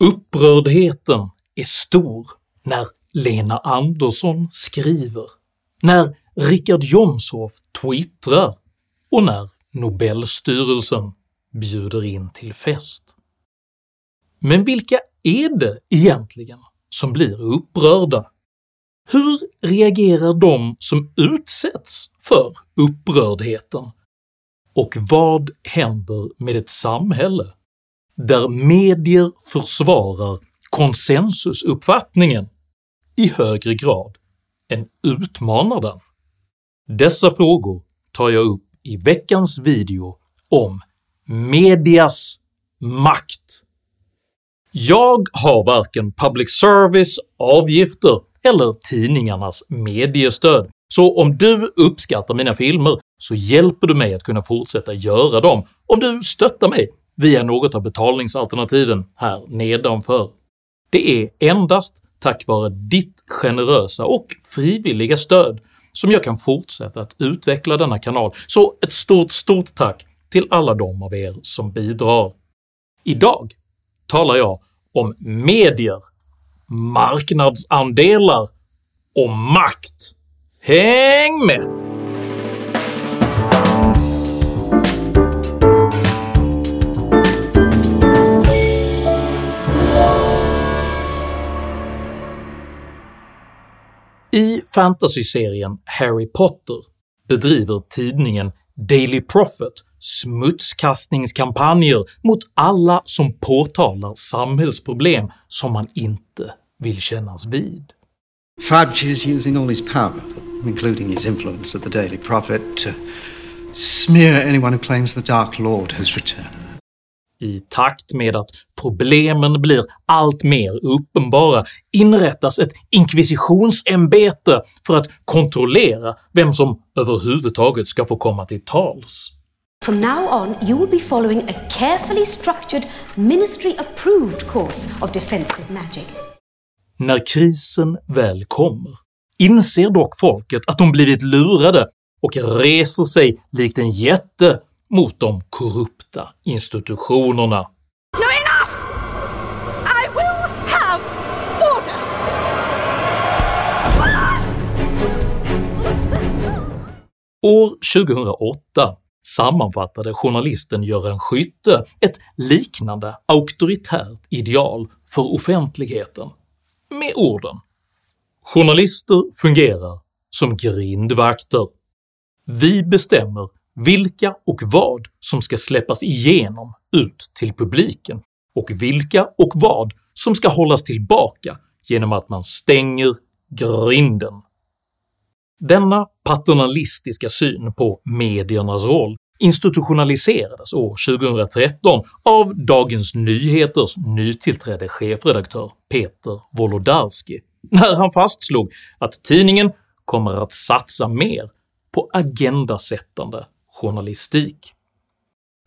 Upprördheten är stor när Lena Andersson skriver, när Richard Jomshof twittrar och när Nobelstyrelsen bjuder in till fest. Men vilka är det egentligen som blir upprörda? Hur reagerar de som utsätts för upprördheten? Och vad händer med ett samhälle där medier försvarar konsensusuppfattningen i högre grad än utmanar den? Dessa frågor tar jag upp i veckans video om medias makt. Jag har varken public service, avgifter eller tidningarnas mediestöd, så om du uppskattar mina filmer så hjälper du mig att kunna fortsätta göra dem om du stöttar mig via något av betalningsalternativen här nedanför. Det är endast tack vare ditt generösa och frivilliga stöd som jag kan fortsätta att utveckla denna kanal, så ett stort stort tack till alla de av er som bidrar. Idag talar jag om medier, marknadsandelar och makt. Häng med! Fantasyserien Harry Potter bedriver tidningen Daily Prophet smutskastningskampanjer mot alla som påtalar samhällsproblem som man inte vill kännas vid. Fudge is using all his power, including his influence at the Daily Prophet, to smear anyone who claims the Dark Lord has returned. I takt med att problemen blir allt mer uppenbara inrättas ett inkvisitionsämbete för att kontrollera vem som överhuvudtaget ska få komma till tals. From now on, you will be following a carefully structured, ministry approved course of defensive magic. När krisen väl kommer inser dock folket att de blivit lurade och reser sig likt en jätte mot de korrupta institutionerna. No, enough! I will have order! År 2008 sammanfattade journalisten Göran Skytte ett liknande auktoritärt ideal för offentligheten med orden “Journalister fungerar som grindvakter. Vi bestämmer vilka och vad som ska släppas igenom ut till publiken och vilka och vad som ska hållas tillbaka genom att man stänger grinden. Denna paternalistiska syn på mediernas roll institutionaliserades år 2013 av Dagens Nyheters nytillträdde chefredaktör Peter Wolodarski när han fastslog att tidningen kommer att satsa mer på agendasättande journalistik.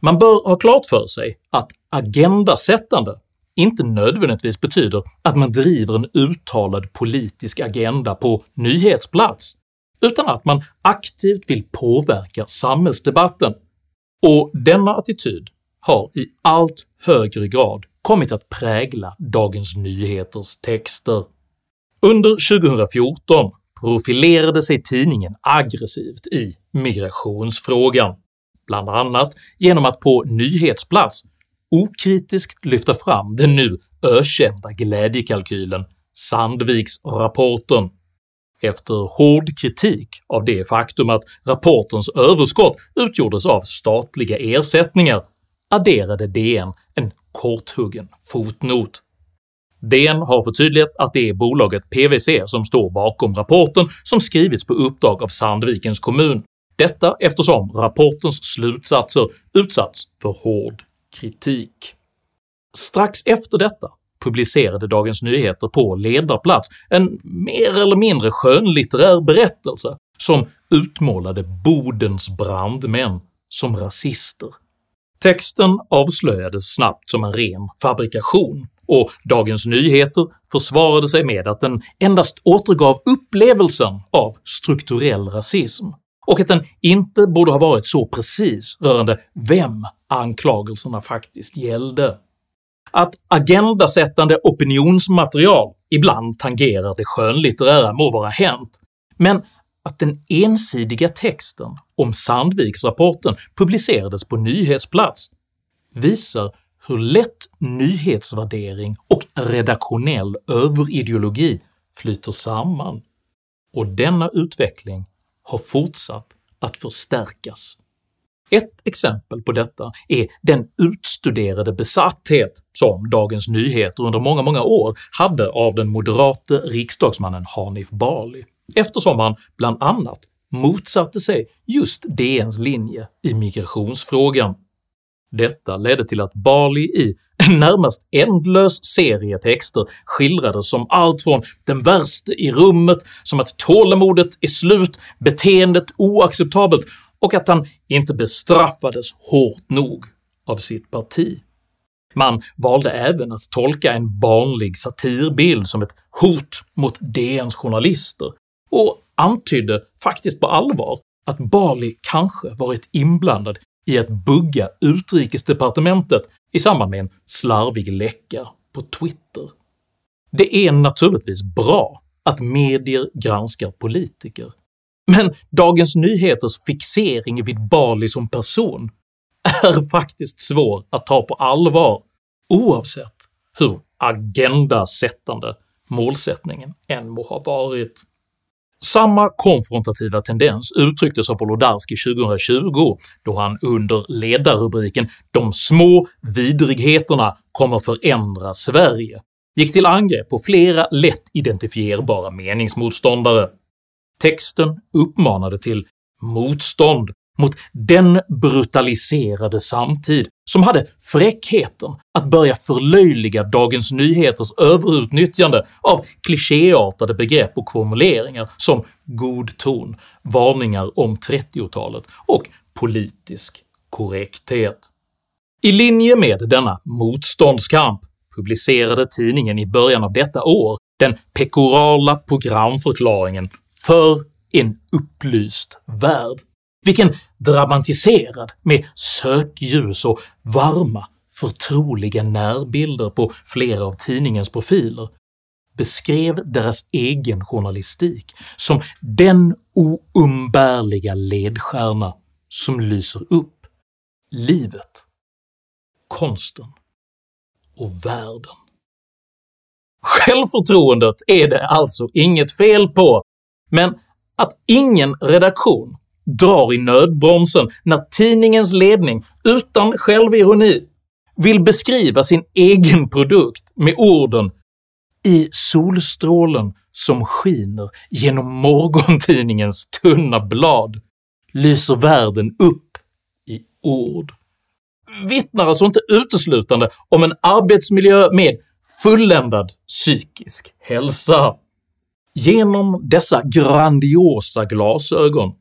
Man bör ha klart för sig att agendasättande inte nödvändigtvis betyder att man driver en uttalad politisk agenda på nyhetsplats, utan att man aktivt vill påverka samhällsdebatten, och denna attityd har i allt högre grad kommit att prägla Dagens Nyheters texter. Under 2014 profilerade sig tidningen aggressivt i migrationsfrågan, bland annat genom att på nyhetsplats okritiskt lyfta fram den nu ökända glädjekalkylen Sandviksrapporten. Efter hård kritik av det faktum att rapportens överskott utgjordes av statliga ersättningar adderade DN en korthuggen fotnot. DN har förtydligat att det är bolaget PWC som står bakom rapporten som skrivits på uppdrag av Sandvikens kommun, detta eftersom rapportens slutsatser utsatts för hård kritik. Strax efter detta publicerade Dagens Nyheter på ledarplats en mer eller mindre skönlitterär berättelse som utmålade Bodens brandmän som rasister. Texten avslöjades snabbt som en ren fabrikation och Dagens Nyheter försvarade sig med att den endast återgav upplevelsen av strukturell rasism och att den inte borde ha varit så precis rörande vem anklagelserna faktiskt gällde. Att agendasättande opinionsmaterial ibland tangerar det skönlitterära må vara hänt, men att den ensidiga texten om Sandviksrapporten publicerades på nyhetsplats visar hur lätt nyhetsvärdering och redaktionell överideologi flyter samman, och denna utveckling har fortsatt att förstärkas. Ett exempel på detta är den utstuderade besatthet som Dagens Nyheter under många, många år hade av den moderate riksdagsmannen Hanif Bali, eftersom han bland annat motsatte sig just DNs linje i migrationsfrågan. Detta ledde till att Bali i en närmast ändlös serie texter skildrades som allt från “den värste i rummet”, som att tålamodet är slut, beteendet oacceptabelt och att han inte bestraffades hårt nog av sitt parti. Man valde även att tolka en barnlig satirbild som ett hot mot DNs journalister och antydde faktiskt på allvar att Bali kanske varit inblandad i att bugga utrikesdepartementet i samband med en slarvig läcka på Twitter. Det är naturligtvis bra att medier granskar politiker, men Dagens Nyheters fixering vid Bali som person är faktiskt svår att ta på allvar oavsett hur agendasättande målsättningen än må ha varit. Samma konfrontativa tendens uttrycktes av Wolodarski 2020 då han under ledarrubriken “De små vidrigheterna kommer förändra Sverige” gick till angrepp på flera lätt identifierbara meningsmotståndare. Texten uppmanade till motstånd mot den brutaliserade samtid som hade fräckheten att börja förlöjliga Dagens Nyheters överutnyttjande av klichéartade begrepp och formuleringar som “god ton”, varningar om 30-talet och “politisk korrekthet”. I linje med denna motståndskamp publicerade tidningen i början av detta år den pekorala programförklaringen för en upplyst värld vilken dramatiserad med sökljus och varma, förtroliga närbilder på flera av tidningens profiler beskrev deras egen journalistik som den oumbärliga ledstjärna som lyser upp livet, konsten och världen. Självförtroendet är det alltså inget fel på, men att ingen redaktion drar i nödbromsen när tidningens ledning utan självironi vill beskriva sin egen produkt med orden “i solstrålen som skiner genom morgontidningens tunna blad lyser världen upp i ord” vittnar alltså inte uteslutande om en arbetsmiljö med fulländad psykisk hälsa. Genom dessa grandiosa glasögon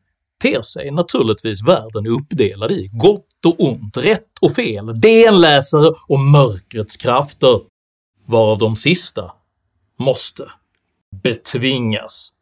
ter sig naturligtvis världen uppdelad i gott och ont, rätt och fel, DN-läsare och mörkrets krafter, varav de sista måste betvingas.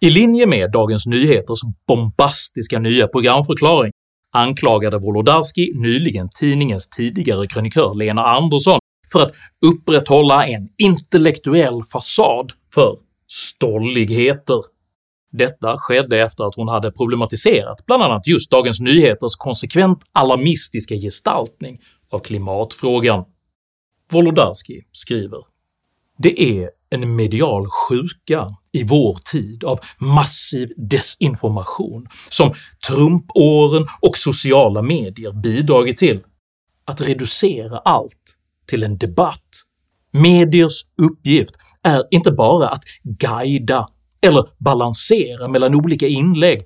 I linje med Dagens Nyheters bombastiska nya programförklaring anklagade Wolodarski nyligen tidningens tidigare krönikör Lena Andersson för att upprätthålla en intellektuell fasad för stolligheter. Detta skedde efter att hon hade problematiserat bland annat just Dagens Nyheters konsekvent alarmistiska gestaltning av klimatfrågan. Wolodarski skriver “Det är en medial sjuka i vår tid av massiv desinformation som Trumpåren och sociala medier bidragit till, att reducera allt till en debatt. Mediers uppgift är inte bara att guida eller balansera mellan olika inlägg,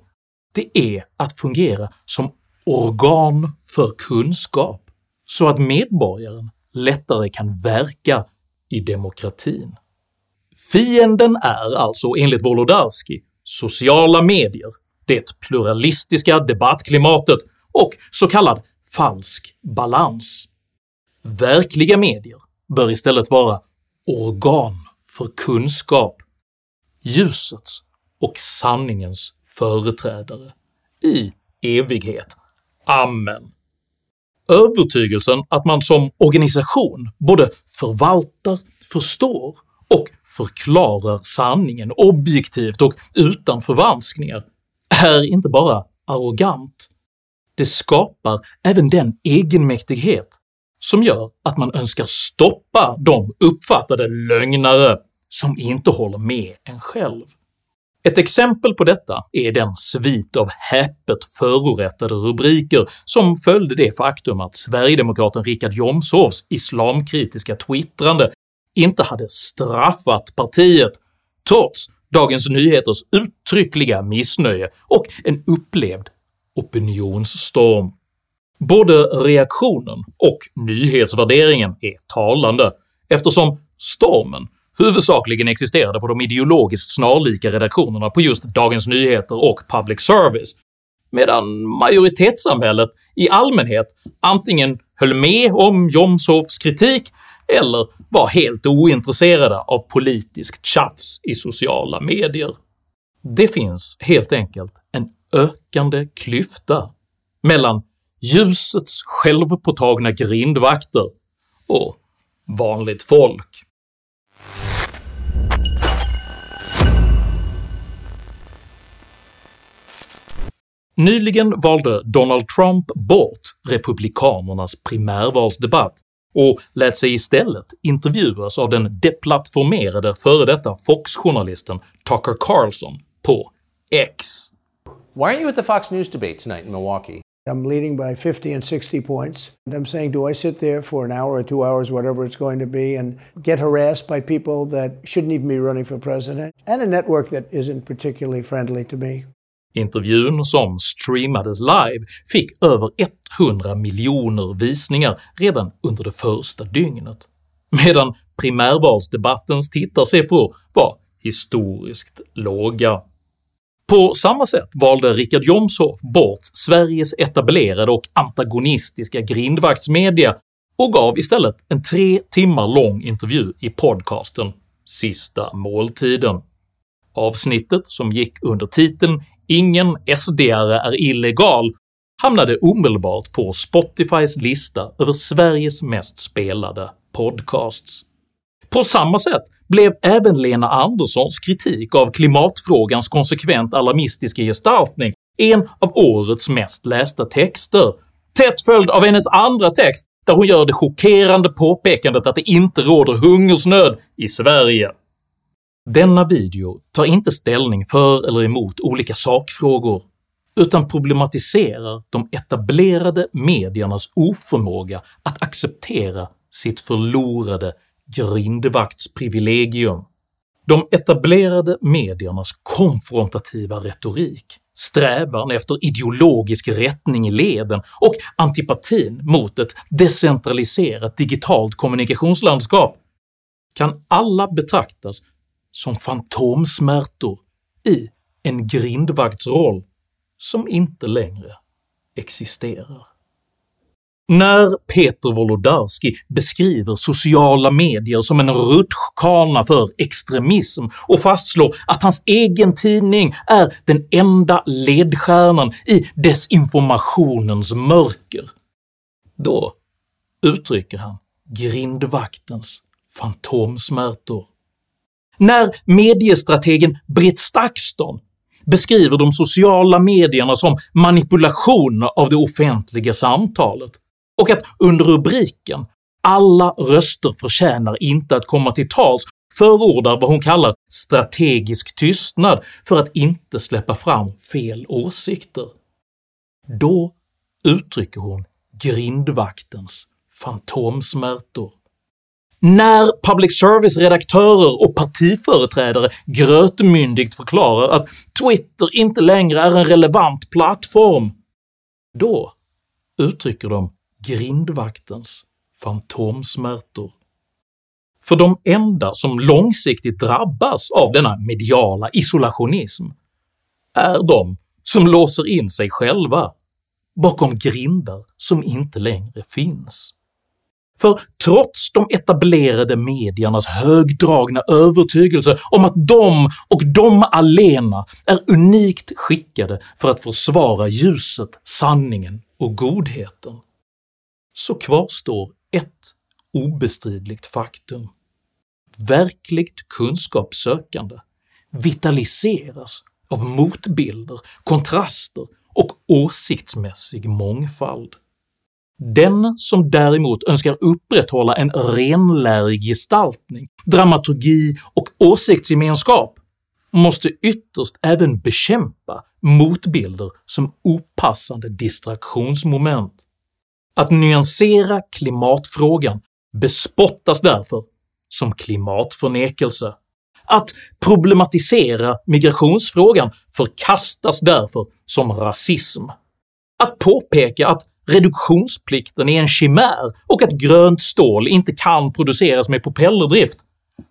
det är att fungera som organ för kunskap så att medborgaren lättare kan verka i demokratin. Fienden är alltså enligt Wolodarski sociala medier, det pluralistiska debattklimatet och så kallad falsk balans. Verkliga medier bör istället vara organ för kunskap, ljusets och sanningens företrädare, i evighet. Amen. Övertygelsen att man som organisation både förvaltar, förstår och förklarar sanningen objektivt och utan förvanskningar är inte bara arrogant, det skapar även den egenmäktighet som gör att man önskar stoppa de uppfattade lögnare som inte håller med en själv. Ett exempel på detta är den svit av häpet förorättade rubriker som följde det faktum att sverigedemokraten Richard Jomshofs islamkritiska twittrande inte hade straffat partiet trots Dagens Nyheters uttryckliga missnöje och en upplevd opinionsstorm. Både reaktionen och nyhetsvärderingen är talande eftersom stormen huvudsakligen existerade på de ideologiskt snarlika redaktionerna på just Dagens Nyheter och Public Service, medan majoritetssamhället i allmänhet antingen höll med om Jomshofs kritik eller var helt ointresserade av politiskt tjafs i sociala medier. Det finns helt enkelt en ökande klyfta mellan ljusets självpåtagna grindvakter och vanligt folk. Nyligen valde Donald Trump bort republikanernas primärvalsdebatt och lät sig istället intervjuas av den deplattformerade före detta Fox-journalisten Tucker Carlson på X. Why aren't you at the Fox News debate tonight in Milwaukee? I'm leading by 50 and 60 points. And I'm saying, do I sit there for an hour or two hours, whatever it's going to be, and get harassed by people that shouldn't even be running for president, and a network that isn't particularly friendly to me? Intervjun, som streamades live, fick över 100 miljoner visningar redan under det första dygnet, medan primärvalsdebattens tittarsiffror var historiskt låga. På samma sätt valde Richard Jomshof bort Sveriges etablerade och antagonistiska grindvaktsmedia och gav istället en tre timmar lång intervju i podcasten “Sista måltiden”. Avsnittet, som gick under titeln “Ingen SD-are är illegal” hamnade omedelbart på Spotifys lista över Sveriges mest spelade podcasts. På samma sätt blev även Lena Anderssons kritik av klimatfrågans konsekvent alarmistiska gestaltning en av årets mest lästa texter, tätt följd av hennes andra text där hon gör det chockerande påpekandet att det inte råder hungersnöd i Sverige. Denna video tar inte ställning för eller emot olika sakfrågor, utan problematiserar de etablerade mediernas oförmåga att acceptera sitt förlorade grindvaktsprivilegium. De etablerade mediernas konfrontativa retorik, strävan efter ideologisk rättning i leden och antipatin mot ett decentraliserat digitalt kommunikationslandskap kan alla betraktas som fantomsmärtor i en grindvaktsroll som inte längre existerar. När Peter Wolodarski beskriver sociala medier som en rutschkana för extremism och fastslår att hans egen tidning är den enda ledstjärnan i desinformationens mörker, då uttrycker han grindvaktens fantomsmärtor. När mediestrategen Britt Stakston beskriver de sociala medierna som manipulation av det offentliga samtalet och att under rubriken “Alla röster förtjänar inte att komma till tals” förordar vad hon kallar “strategisk tystnad” för att inte släppa fram fel åsikter. Då uttrycker hon grindvaktens fantomsmärtor. När public service-redaktörer och partiföreträdare grötmyndigt förklarar att Twitter inte längre är en relevant plattform, då uttrycker de grindvaktens fantomsmärtor. För de enda som långsiktigt drabbas av denna mediala isolationism är de som låser in sig själva bakom grindar som inte längre finns. För trots de etablerade mediernas högdragna övertygelse om att de och de alena är unikt skickade för att försvara ljuset, sanningen och godheten, så kvarstår ett obestridligt faktum. Verkligt kunskapssökande vitaliseras av motbilder, kontraster och åsiktsmässig mångfald. Den som däremot önskar upprätthålla en renlärig gestaltning, dramaturgi och åsiktsgemenskap måste ytterst även bekämpa motbilder som opassande distraktionsmoment. Att nyansera klimatfrågan bespottas därför som klimatförnekelse. Att problematisera migrationsfrågan förkastas därför som rasism. Att påpeka att reduktionsplikten är en chimär och att grönt stål inte kan produceras med propellerdrift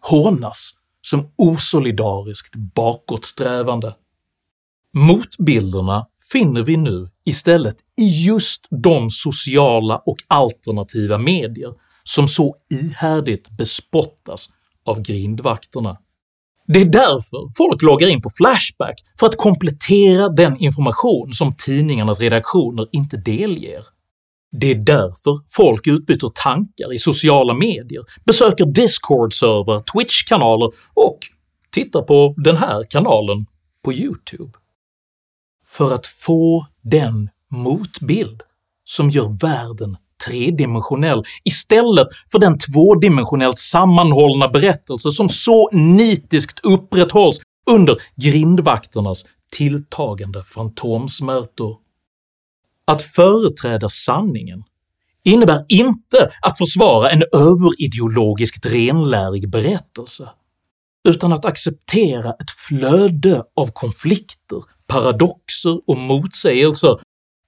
hånas som osolidariskt bakåtsträvande. Motbilderna finner vi nu istället i just de sociala och alternativa medier som så ihärdigt bespottas av grindvakterna. Det är därför folk loggar in på Flashback, för att komplettera den information som tidningarnas redaktioner inte delger. Det är därför folk utbyter tankar i sociala medier, besöker discord-servrar, twitch-kanaler och tittar på den här kanalen på youtube. För att få den motbild som gör världen tredimensionell istället för den tvådimensionellt sammanhållna berättelse som så nitiskt upprätthålls under grindvakternas tilltagande fantomsmärtor. Att företräda sanningen innebär inte att försvara en överideologiskt renlärig berättelse, utan att acceptera ett flöde av konflikter, paradoxer och motsägelser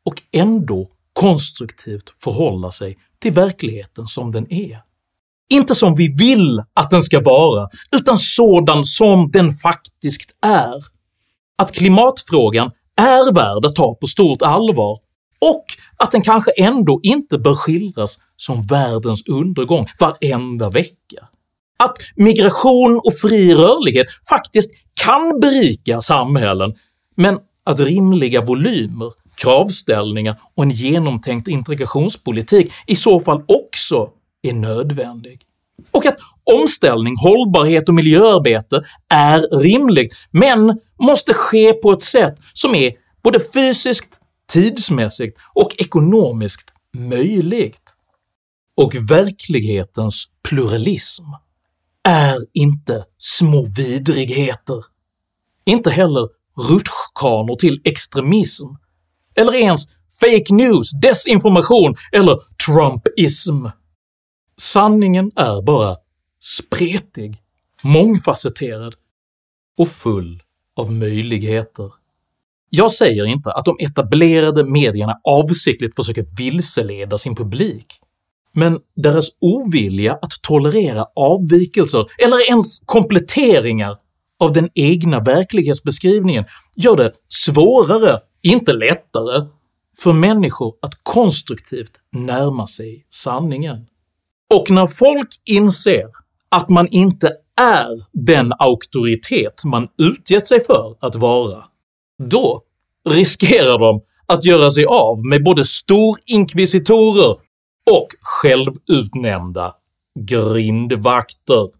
och ändå konstruktivt förhålla sig till verkligheten som den är. Inte som vi vill att den ska vara, utan sådan som den faktiskt är. Att klimatfrågan är värd att ta på stort allvar och att den kanske ändå inte bör skildras som världens undergång varenda vecka. Att migration och fri rörlighet faktiskt kan berika samhällen, men att rimliga volymer kravställningar och en genomtänkt integrationspolitik i så fall också är nödvändig. Och att omställning, hållbarhet och miljöarbete är rimligt, men måste ske på ett sätt som är både fysiskt, tidsmässigt och ekonomiskt möjligt. Och verklighetens pluralism är inte små vidrigheter, inte heller rutschkanor till extremism eller ens fake news, desinformation eller trumpism. Sanningen är bara spretig, mångfacetterad och full av möjligheter. Jag säger inte att de etablerade medierna avsiktligt försöker vilseleda sin publik, men deras ovilja att tolerera avvikelser eller ens kompletteringar av den egna verklighetsbeskrivningen gör det svårare inte lättare, för människor att konstruktivt närma sig sanningen. Och när folk inser att man inte är den auktoritet man utgett sig för att vara, då riskerar de att göra sig av med både storinkvisitorer och självutnämnda grindvakter.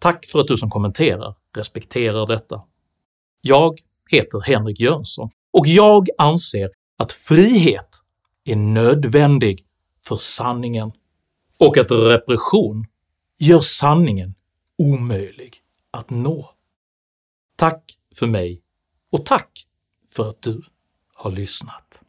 Tack för att du som kommenterar respekterar detta. Jag heter Henrik Jönsson och jag anser att frihet är nödvändig för sanningen och att repression gör sanningen omöjlig att nå. Tack för mig och tack för att du har lyssnat.